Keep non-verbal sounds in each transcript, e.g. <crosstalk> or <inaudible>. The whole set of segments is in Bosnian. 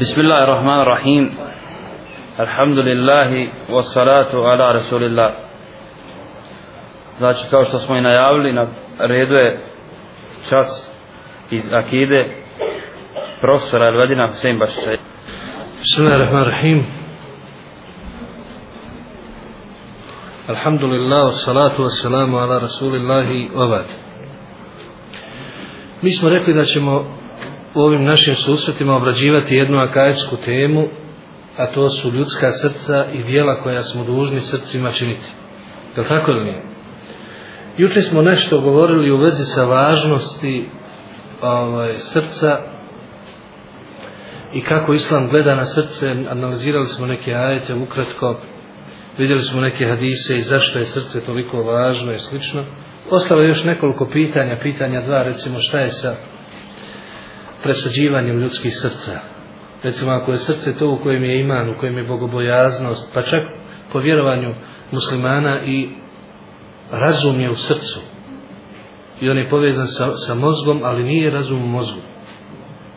بسم الله الرحمن الرحيم الحمد لله والصلاة على رسول الله Znači, kao što smo i najavili, na redu je čas iz Akide profesora Elvedina Hussein Bašića. Bismillahirrahmanirrahim. Alhamdulillah, salatu, wassalamu, ala rasulillahi, obad. Mi smo rekli da ćemo u ovim našim susretima obrađivati jednu akajetsku temu, a to su ljudska srca i dijela koja smo dužni srcima činiti. Je li tako ili nije? Juče smo nešto govorili u vezi sa važnosti ovaj, srca i kako Islam gleda na srce. Analizirali smo neke ajete ukratko, vidjeli smo neke hadise i zašto je srce toliko važno i slično. Ostalo je još nekoliko pitanja, pitanja dva, recimo šta je sa presađivanjem ljudskih srca. Recimo ako je srce to u kojem je iman, u kojem je bogobojaznost, pa čak po vjerovanju muslimana i razum je u srcu. I on je povezan sa, sa mozgom, ali nije razum u mozgu.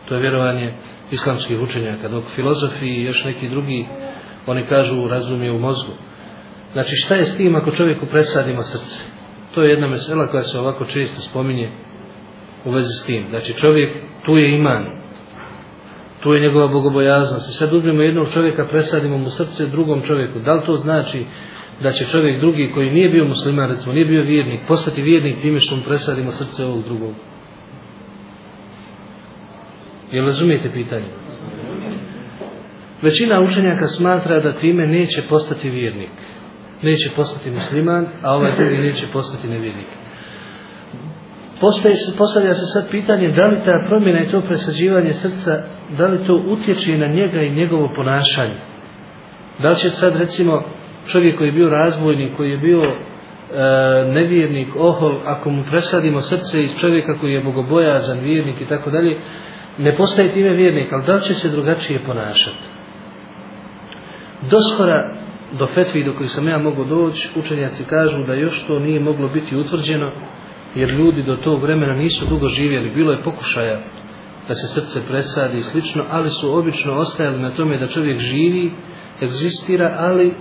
To je vjerovanje islamskih učenjaka. Dok filozofi i još neki drugi, oni kažu razum je u mozgu. Znači šta je s tim ako čovjeku presadimo srce? To je jedna mesela koja se ovako često spominje u vezi s tim. Znači čovjek tu je iman tu je njegova bogobojaznost i sad ubrimo jednog čovjeka presadimo mu srce drugom čovjeku da li to znači da će čovjek drugi koji nije bio musliman recimo nije bio vjernik postati vjernik time što mu presadimo srce ovog drugog jel razumijete pitanje većina učenjaka smatra da time neće postati vjernik neće postati musliman a ovaj drugi neće postati nevjernik Postaje, postavlja se sad pitanje da li ta promjena i to presađivanje srca, da li to utječe na njega i njegovo ponašanje. Da li će sad recimo čovjek koji je bio razvojnik, koji je bio e, nevjernik, ohol, ako mu presadimo srce iz čovjeka koji je bogobojazan, vjernik i tako dalje, ne postaje time vjernik, ali da li će se drugačije ponašati? Do skora, do fetvi do koji sam ja mogu doći, učenjaci kažu da još to nije moglo biti utvrđeno, jer ljudi do tog vremena nisu dugo živjeli, bilo je pokušaja da se srce presadi i slično, ali su obično ostajali na tome da čovjek živi, egzistira, ali e,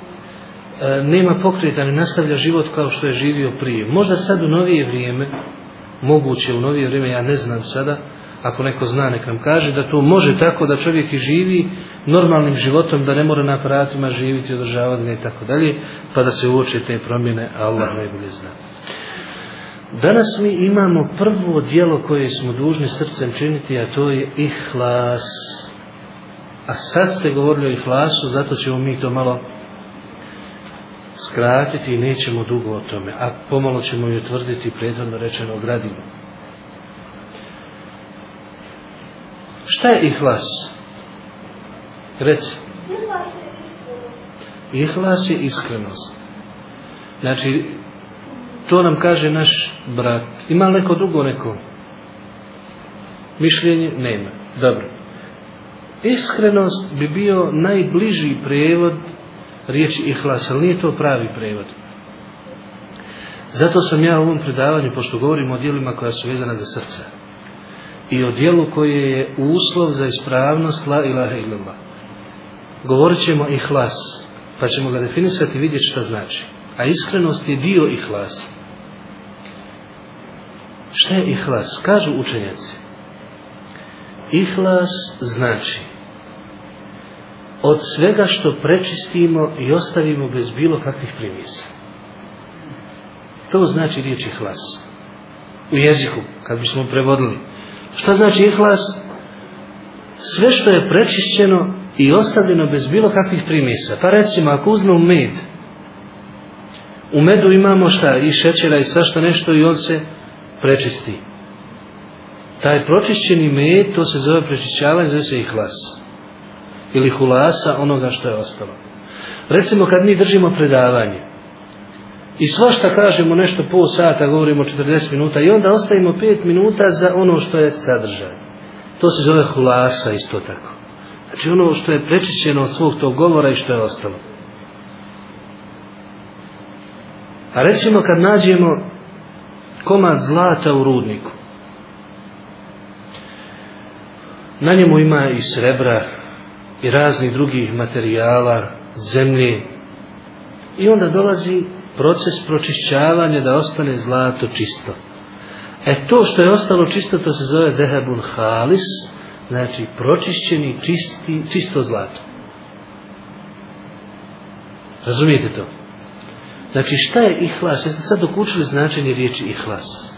nema pokreta, ne nastavlja život kao što je živio prije. Možda sad u novije vrijeme, moguće u novije vrijeme, ja ne znam sada, ako neko zna nek nam kaže, da to može tako da čovjek i živi normalnim životom, da ne mora na aparatima živiti, održavati i tako dalje, pa da se uoče te promjene, Allah najbolje zna. Danas mi imamo prvo dijelo koje smo dužni srcem činiti, a to je ihlas. A sad ste govorili o ihlasu, zato ćemo mi to malo skratiti i nećemo dugo o tome. A pomalo ćemo i utvrditi predvodno rečeno gradivo. Šta je ihlas? Reci. Ihlas je iskrenost. Znači, to nam kaže naš brat. Ima li neko drugo neko? Mišljenje? Nema. Dobro. Iskrenost bi bio najbliži prevod riječi ihlas, ali nije to pravi prevod. Zato sam ja u ovom predavanju, pošto govorim o dijelima koja su vezana za srca, i o dijelu koje je uslov za ispravnost la ilaha ilallah. Govorit ćemo ihlas, pa ćemo ga definisati i vidjeti šta znači. A iskrenost je dio ihlasa. Šta je ihlas? Kažu učenjaci. Ihlas znači od svega što prečistimo i ostavimo bez bilo kakvih primjesa. To znači riječ ihlas. U jeziku, kad bismo prevodili. Šta znači ihlas? Sve što je prečišćeno i ostavljeno bez bilo kakvih primjesa. Pa recimo, ako uzmemo med, u medu imamo šta, i šećera i svašta nešto i on se prečisti. Taj pročišćeni med, to se zove prečišćavanje, zove se i hlas. Ili hulasa onoga što je ostalo. Recimo kad mi držimo predavanje i svašta kažemo nešto pol sata, govorimo 40 minuta i onda ostavimo 5 minuta za ono što je sadržaj. To se zove hulasa isto tako. Znači ono što je prečišćeno od svog tog govora i što je ostalo. A recimo kad nađemo komad zlata u rudniku. Na njemu ima i srebra i raznih drugih materijala, zemlje. I onda dolazi proces pročišćavanja da ostane zlato čisto. E to što je ostalo čisto, to se zove dehebun halis, znači pročišćeni čisti, čisto zlato. Razumijete to? Znači šta je ihlas? Jeste sad dok učili značenje riječi ihlas?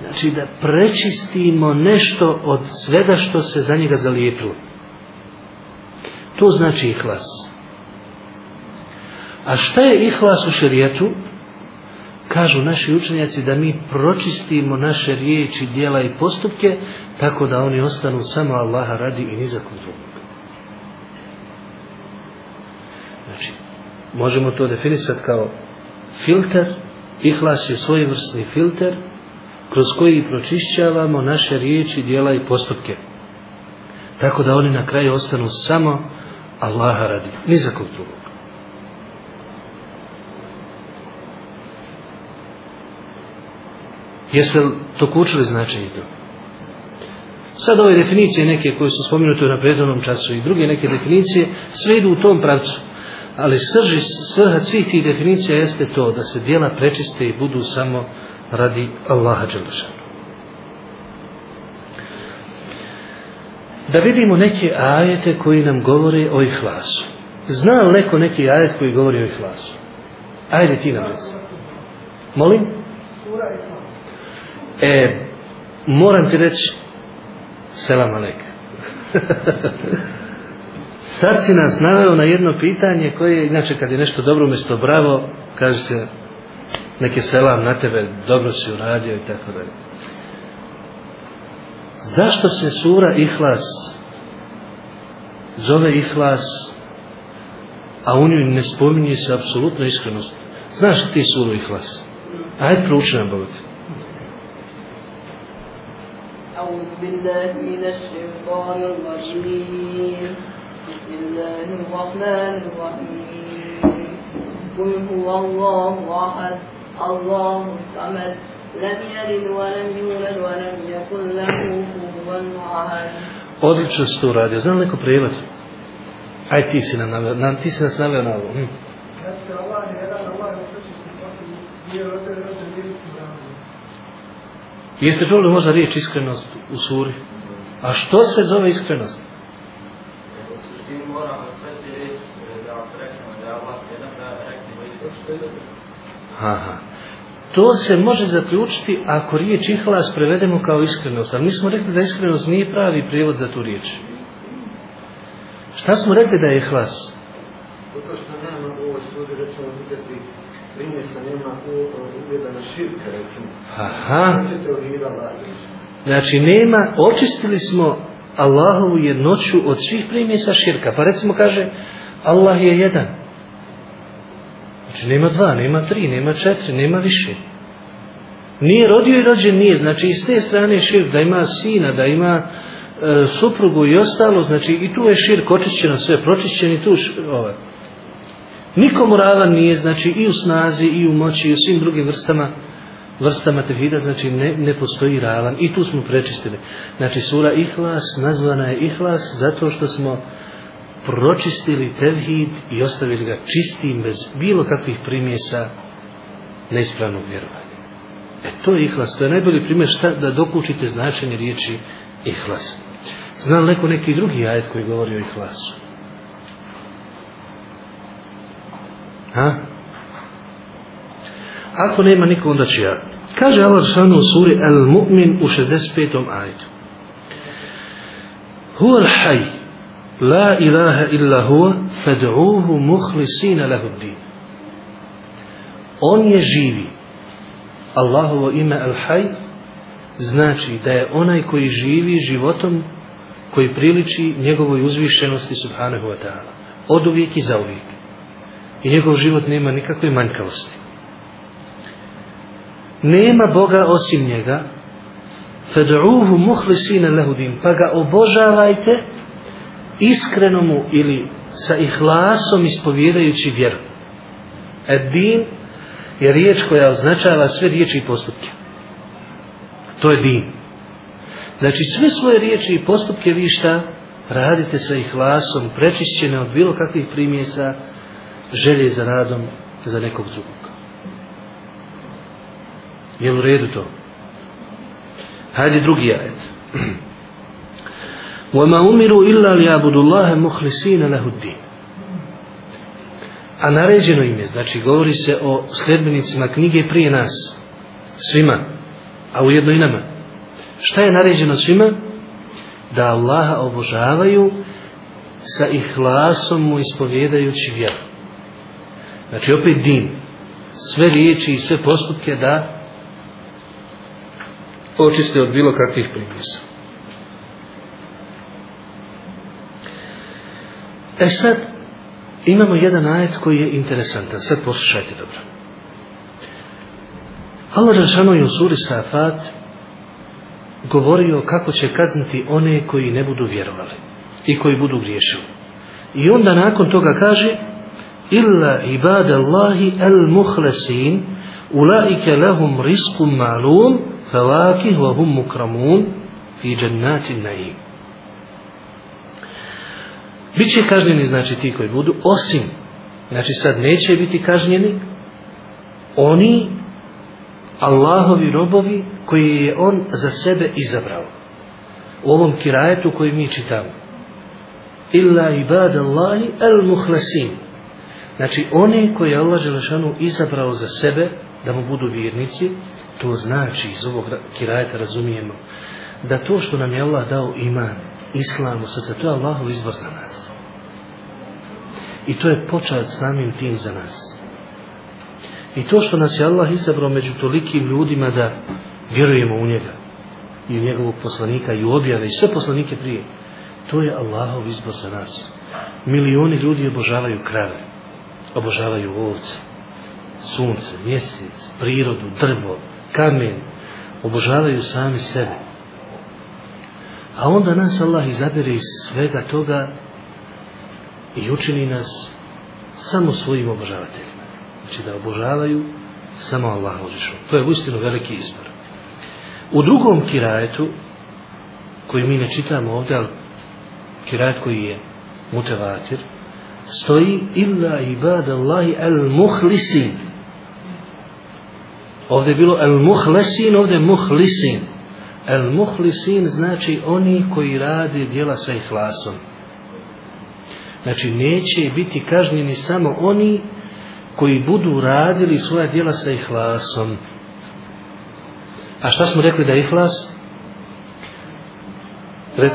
Znači da prečistimo nešto od svega što se za njega zalijepilo. To znači ihlas. A šta je ihlas u šerijetu? Kažu naši učenjaci da mi pročistimo naše riječi, dijela i postupke tako da oni ostanu samo Allaha radi i nizakom drugom. možemo to definisati kao filter, ihlas je svojevrsni filter kroz koji pročišćavamo naše riječi, dijela i postupke. Tako da oni na kraju ostanu samo Allaha radi, ni za kog drugog. Jeste li to kučili značaj i to? Sad ove definicije neke koje su spomenute na prethodnom času i druge neke definicije, sve idu u tom pravcu ali srži, srha svih tih definicija jeste to da se dijela prečiste i budu samo radi Allaha Đelešanu. Da vidimo neke ajete koji nam govore o ihlasu. Zna li neko neki ajet koji govori o ihlasu? Ajde ti nam reći. Molim? E, moram ti reći selam aleka. <laughs> Sad si nas naveo na jedno pitanje koje, inače kad je nešto dobro umjesto bravo, kaže se neke selam na tebe, dobro si uradio i tako dalje. Zašto se sura Ihlas zove Ihlas, a u njoj ne spominje se apsolutno iskrenost? Znaš ti suru Ihlas? Ajde prouči nam, Bogu ti. أعوذ بالله من الشيطان الرجيم بسم الله الرحمن الرحيم قل هو الله أحد الله الصمد لم يلد ولم يولد ولم يكن له كفوا أحد Odlično se to uradio. Znam neko prijevac? Aj, ti si, nam, na, ti si nas naveo na ovo. Hm. Znači, Jeste čuli možda riječ iskrenost u suri? A što se zove iskrenost? Aha. To se može zaključiti ako riječ ihlas prevedemo kao iskrenost. Ali mi smo rekli da iskrenost nije pravi prijevod za tu riječ. Šta smo rekli da je ihlas? To što nema u ovoj studiju, recimo, vidite pri primjesa nema u ugljeda na širka, recimo. Aha. Znači, znači, nema, očistili smo Allahovu jednoću od svih primjesa širka. Pa recimo kaže, Allah je jedan. Znači, nema dva, nema tri, nema četiri, nema više. Nije rodio i rođen nije, znači i s te strane širk, da ima sina, da ima e, suprugu i ostalo, znači i tu je širk očišćeno sve, pročišćen i tu ove. Nikomu ravan nije, znači i u snazi, i u moći, i u svim drugim vrstama, vrstama tevhida, znači ne, ne postoji ravan i tu smo prečistili. Znači sura Ihlas, nazvana je Ihlas zato što smo... E, pročistili tevhid i ostavili ga čistim bez bilo kakvih primjesa neispravnog vjerovanja. E to je ihlas, to je najbolji primjer šta da dokučite značenje riječi ihlas. Znam neko neki drugi ajet koji govori o ihlasu. Ha? Ako nema niko, onda ću ja. Kaže Allah šanu u suri El Mu'min u 65. ajetu. Hu al hajj La ilaha illa huwa fad'uhu mukhlisina lahu din. On je živi. Allahovo ime Al-Hay znači da je onaj koji živi životom koji priliči njegovoj uzvišenosti subhanahu wa ta'ala. Od uvijek i za uvijek. I njegov život nema nikakve manjkavosti. Nema Boga osim njega. Fad'uhu muhlisina lahu din. Pa ga obožavajte iskreno mu ili sa ihlasom ispovjedajući vjeru. Ed-din je riječ koja označava sve riječi i postupke. To je din. Znači sve svoje riječi i postupke vi šta radite sa ihlasom prečišćene od bilo kakvih primjesa želje za radom za nekog drugog. Je u redu to? Hajde drugi jajet. <clears throat> وما أمروا إلا ليعبدوا الله مخلصين له الدين a naređeno im je, znači govori se o sljedbenicima knjige prije nas, svima, a ujedno i nama. Šta je naređeno svima? Da Allaha obožavaju sa ihlasom mu ispovjedajući vjeru. Znači opet din, sve riječi i sve postupke da očiste od bilo kakvih primisa. E sad, imamo jedan ajet koji je interesantan. Sad poslušajte dobro. Allah Žešanu i Usuri Safat govorio kako će kazniti one koji ne budu vjerovali i koji budu griješili. I onda nakon toga kaže Illa ibadallahi al muhlesin ulaike lahum riskum malum fawakih wa hum mukramun fi džennatin naimu. Bit će kažnjeni, znači, ti koji budu, osim, znači, sad neće biti kažnjeni, oni, Allahovi robovi, koji je on za sebe izabrao. U ovom kirajetu koji mi čitamo. Illa ibad Allahi el muhlasin. Znači, oni koji je Allah Želešanu izabrao za sebe, da mu budu vjernici, to znači, iz ovog kirajeta razumijemo, da to što nam je Allah dao imanu, islam u srce. To je Allahov izbor za nas. I to je počat samim tim za nas. I to što nas je Allah izabrao među tolikim ljudima da vjerujemo u njega i u njegovog poslanika i u objave i sve poslanike prije, to je Allahov izbor za nas. Milioni ljudi obožavaju krave, obožavaju ovce, sunce, mjesec, prirodu, drvo, kamen, obožavaju sami sebe. A onda nas Allah izabere iz svega toga i učini nas samo svojim obožavateljima. Znači da obožavaju samo Allah uzvišu. To je uistinu veliki izbor. U drugom kirajetu, koji mi ne čitamo ovdje, ali kirajet koji je mutevatir, stoji illa ibad Allahi al muhlisin. Ovdje je bilo al muhlesin, ovdje je muhlisin. El muhlisin znači oni koji radi djela sa ihlasom. Znači neće biti kažnjeni samo oni koji budu radili svoja djela sa ihlasom. A šta smo rekli da je ihlas? Red.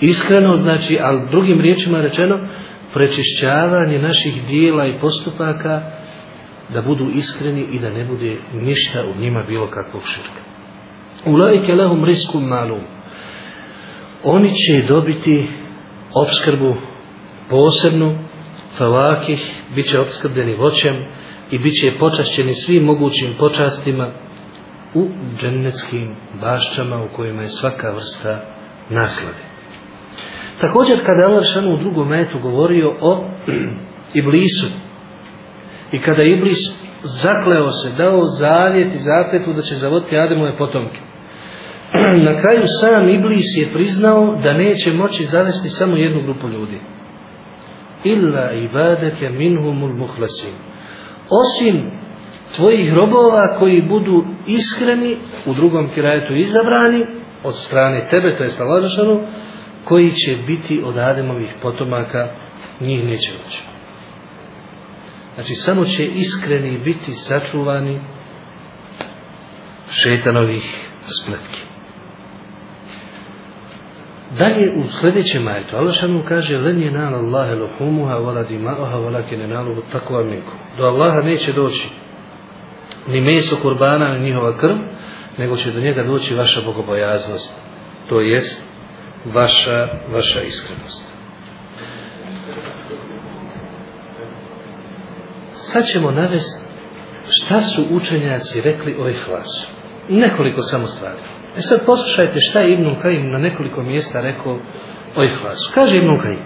Iskreno znači, ali drugim riječima rečeno, prečišćavanje naših dijela i postupaka, znači, da budu iskreni i da ne bude ništa u njima bilo kakvog širka. Ulaike lahum riskum malum. Oni će dobiti obskrbu posebnu, falakih, bit će obskrbljeni voćem i bit će počašćeni svim mogućim počastima u džennetskim bašćama u kojima je svaka vrsta naslade. Također kada je Alaršanu u drugom metu govorio o <clears throat> Iblisu, I kada je Iblis zakleo se, dao zavjet i zakletu da će zavoditi Ademove potomke. <clears throat> Na kraju sam Iblis je priznao da neće moći zavesti samo jednu grupu ljudi. Illa ibadake minhumul muhlasin. Osim tvojih robova koji budu iskreni u drugom kirajetu izabrani od strane tebe, to je stalažašanu, koji će biti od Ademovih potomaka, njih neće moći. Znači samo će iskreni biti sačuvani šetanovih spletki. Dalje u sljedećem majtu Allah kaže len je nal Allahe lohumuha vola dima'oha vola kine nalohu tako vam niko. Do Allaha neće doći ni meso kurbana ni njihova krv nego će do njega doći vaša bogobojaznost to jest vaša, vaša iskrenost. sad ćemo navesti šta su učenjaci rekli o ihlasu. Nekoliko samo stvari. E sad poslušajte šta je Ibnu Kajim na nekoliko mjesta rekao o ihlasu. Kaže Ibnu Kajim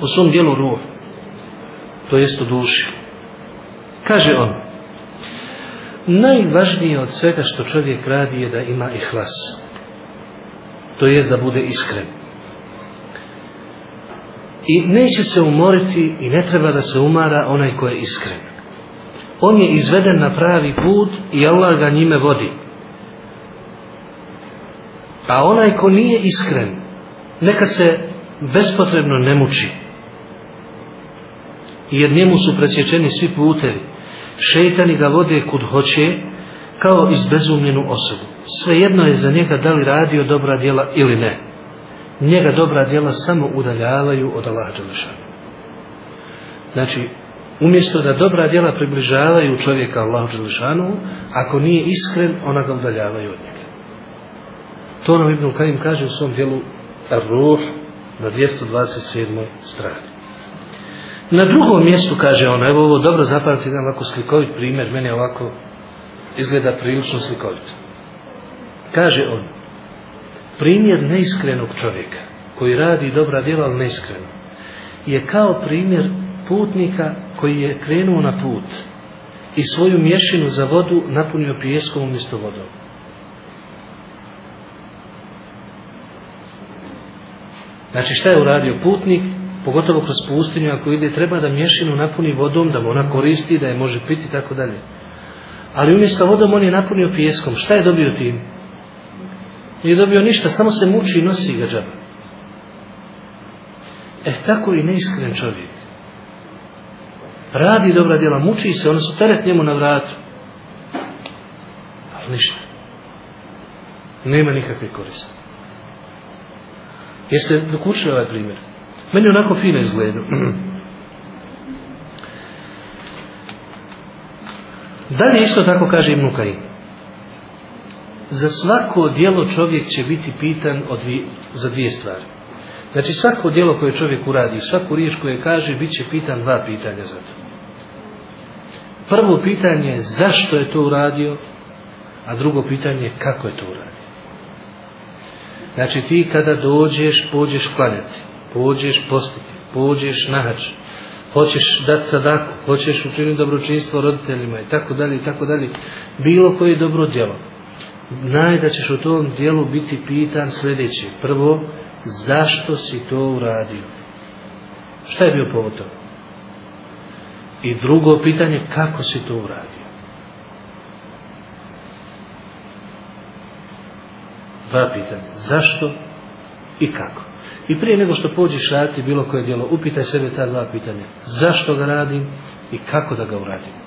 u svom dijelu ruh, to jest u duši. Kaže on, najvažnije od svega što čovjek radi je da ima ihlas. To jest da bude iskren. I neće se umoriti i ne treba da se umara onaj ko je iskren on je izveden na pravi put i Allah ga njime vodi. A onaj ko nije iskren, neka se bespotrebno ne muči. Jer njemu su presječeni svi putevi. Šeitani ga vode kud hoće, kao izbezumljenu osobu. Svejedno je za njega da li radio dobra djela ili ne. Njega dobra djela samo udaljavaju od Allaha Đališana. Znači, Umjesto da dobra djela približavaju čovjeka Allahu Đelešanu, ako nije iskren, ona ga udaljavaju od njega. To nam Ibn Kajim kaže u svom dijelu Ruh na 227. strani. Na drugom mjestu kaže ona, evo ovo dobro zapamati jedan ovako slikovit primjer, meni ovako izgleda prilično slikovit. Kaže on, primjer neiskrenog čovjeka koji radi dobra djela, ali neiskreno, je kao primjer putnika koji je krenuo na put i svoju mješinu za vodu napunio pijeskom umjesto vodom. Znači šta je uradio putnik, pogotovo kroz pustinju, ako ide, treba da mješinu napuni vodom, da mu ona koristi, da je može piti, tako dalje. Ali umjesto vodom on je napunio pijeskom. Šta je dobio tim? Nije dobio ništa, samo se muči i nosi ga džaba. E tako i neiskren čovjek radi dobra djela, muči se, ono su teret njemu na vratu. Ali ništa. Nema nikakve koriste. Jeste dokučili ovaj primjer? Meni onako fino izgleda. <clears throat> Dalje isto tako kaže i Mnukari. Za svako dijelo čovjek će biti pitan od dvije, za dvije stvari. Znači svako dijelo koje čovjek uradi, svaku riječ koje kaže, bit će pitan dva pitanja za to prvo pitanje je zašto je to uradio, a drugo pitanje je kako je to uradio. Znači ti kada dođeš, pođeš klanjati, pođeš postiti, pođeš nahač, hoćeš dati sadaku, hoćeš učiniti dobročinstvo roditeljima i tako dalje i tako dalje, bilo koje dobro djelo. Najda ćeš u tom dijelu biti pitan sljedeći. Prvo, zašto si to uradio? Šta je bio povod toga? I drugo pitanje, kako si to uradio? Dva pitanja, zašto i kako? I prije nego što pođeš raditi bilo koje djelo, upitaj sebe ta dva pitanja. Zašto ga radim i kako da ga uradim?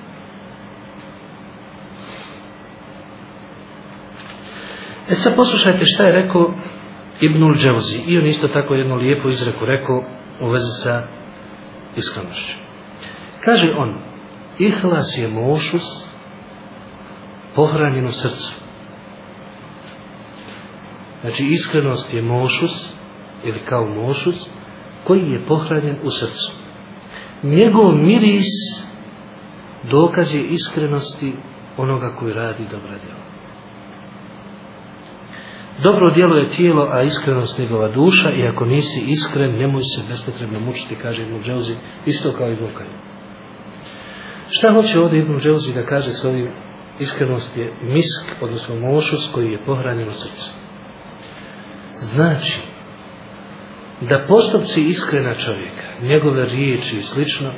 E sad poslušajte šta je rekao Ibnul Dževzi. I on isto tako jednu lijepu izreku rekao u vezi sa iskrenošćom. Kaže on, ihlas je mošus pohranjen u srcu. Znači, iskrenost je mošus, ili kao mošus, koji je pohranjen u srcu. Njegov miris dokaz je iskrenosti onoga koji radi dobra djela. Dobro djelo je tijelo, a iskrenost njegova duša, i ako nisi iskren, nemoj se bespotrebno mučiti, kaže Ibn Dževzi, isto kao i Ibn Kajim. Šta hoće ovdje Ibn Dželzi da kaže s ovim iskrenost je misk, odnosno mošus koji je pohranjen u srcu. Znači, da postupci iskrena čovjeka, njegove riječi i slično,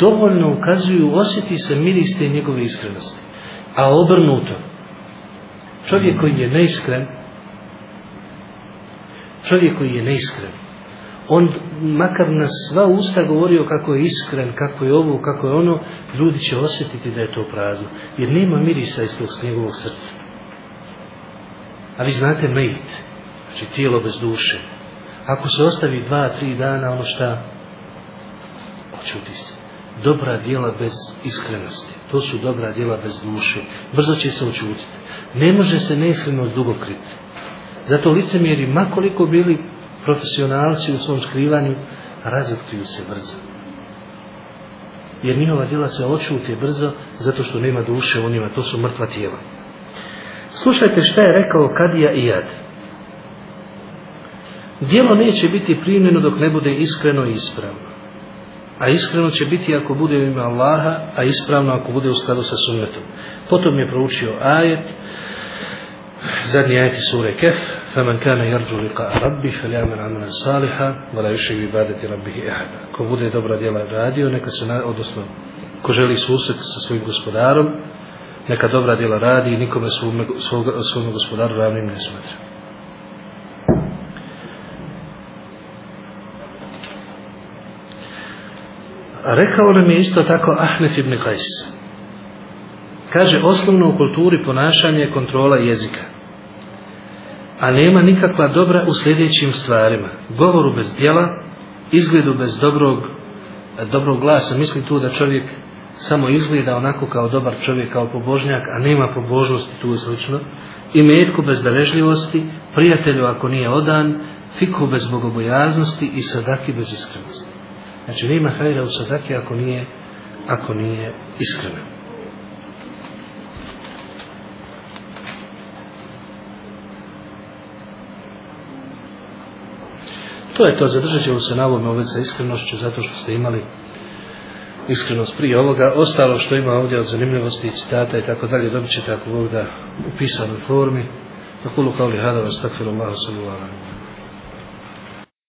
dovoljno ukazuju, osjeti se miriste njegove iskrenosti. A obrnuto, čovjek koji je neiskren, čovjek koji je neiskren, on makar na sva usta govorio kako je iskren, kako je ovo, kako je ono, ljudi će osjetiti da je to prazno. Jer nema mirisa iz tog snjegovog srca. A vi znate mejt, znači tijelo bez duše. Ako se ostavi dva, tri dana, ono šta? Očuti se. Dobra dijela bez iskrenosti. To su dobra dijela bez duše. Brzo će se očutiti. Ne može se neiskrenost dugo kriti. Zato licemjeri, makoliko bili profesionalci u svom skrivanju razotkriju se brzo. Jer njihova djela se očute brzo zato što nema duše u njima. To su mrtva tijela. Slušajte šta je rekao Kadija i Jad. Dijelo neće biti primljeno dok ne bude iskreno i ispravno. A iskreno će biti ako bude u ime Allaha, a ispravno ako bude u skladu sa sunnetom. Potom je proučio ajet, zadnji ajet sure Kef, فمن كان يرجو لقاء ربي فليعمل عملا صالحا ولا يشرك بعباده ربه احدا كو بودي добра дела радио нека се односно ко жели сусет со својим господаром нека добра дела ради и никоме свој свој господар равним не смета Rekao nam je isto tako Ahnef ibn Qajs. Kaže, osnovno u kulturi ponašanje je kontrola jezika a nema nikakva dobra u sljedećim stvarima. Govoru bez djela, izgledu bez dobrog, dobrog glasa. Misli tu da čovjek samo izgleda onako kao dobar čovjek, kao pobožnjak, a nema pobožnosti tu slično. I metku bez darežljivosti, prijatelju ako nije odan, fiku bez bogobojaznosti i sadaki bez iskrenosti. Znači nema hajda u sadaki ako nije, ako nije iskreno. što je to, zadržat ćemo se na ovome ovdje sa iskrenošću, zato što ste imali iskrenost prije ovoga. Ostalo što ima ovdje od zanimljivosti i citata i tako dalje, dobit ćete ako Bog da u pisanoj formi. Nakulu kao li hada vas, takfirullahu sallahu alaihi wa sallam.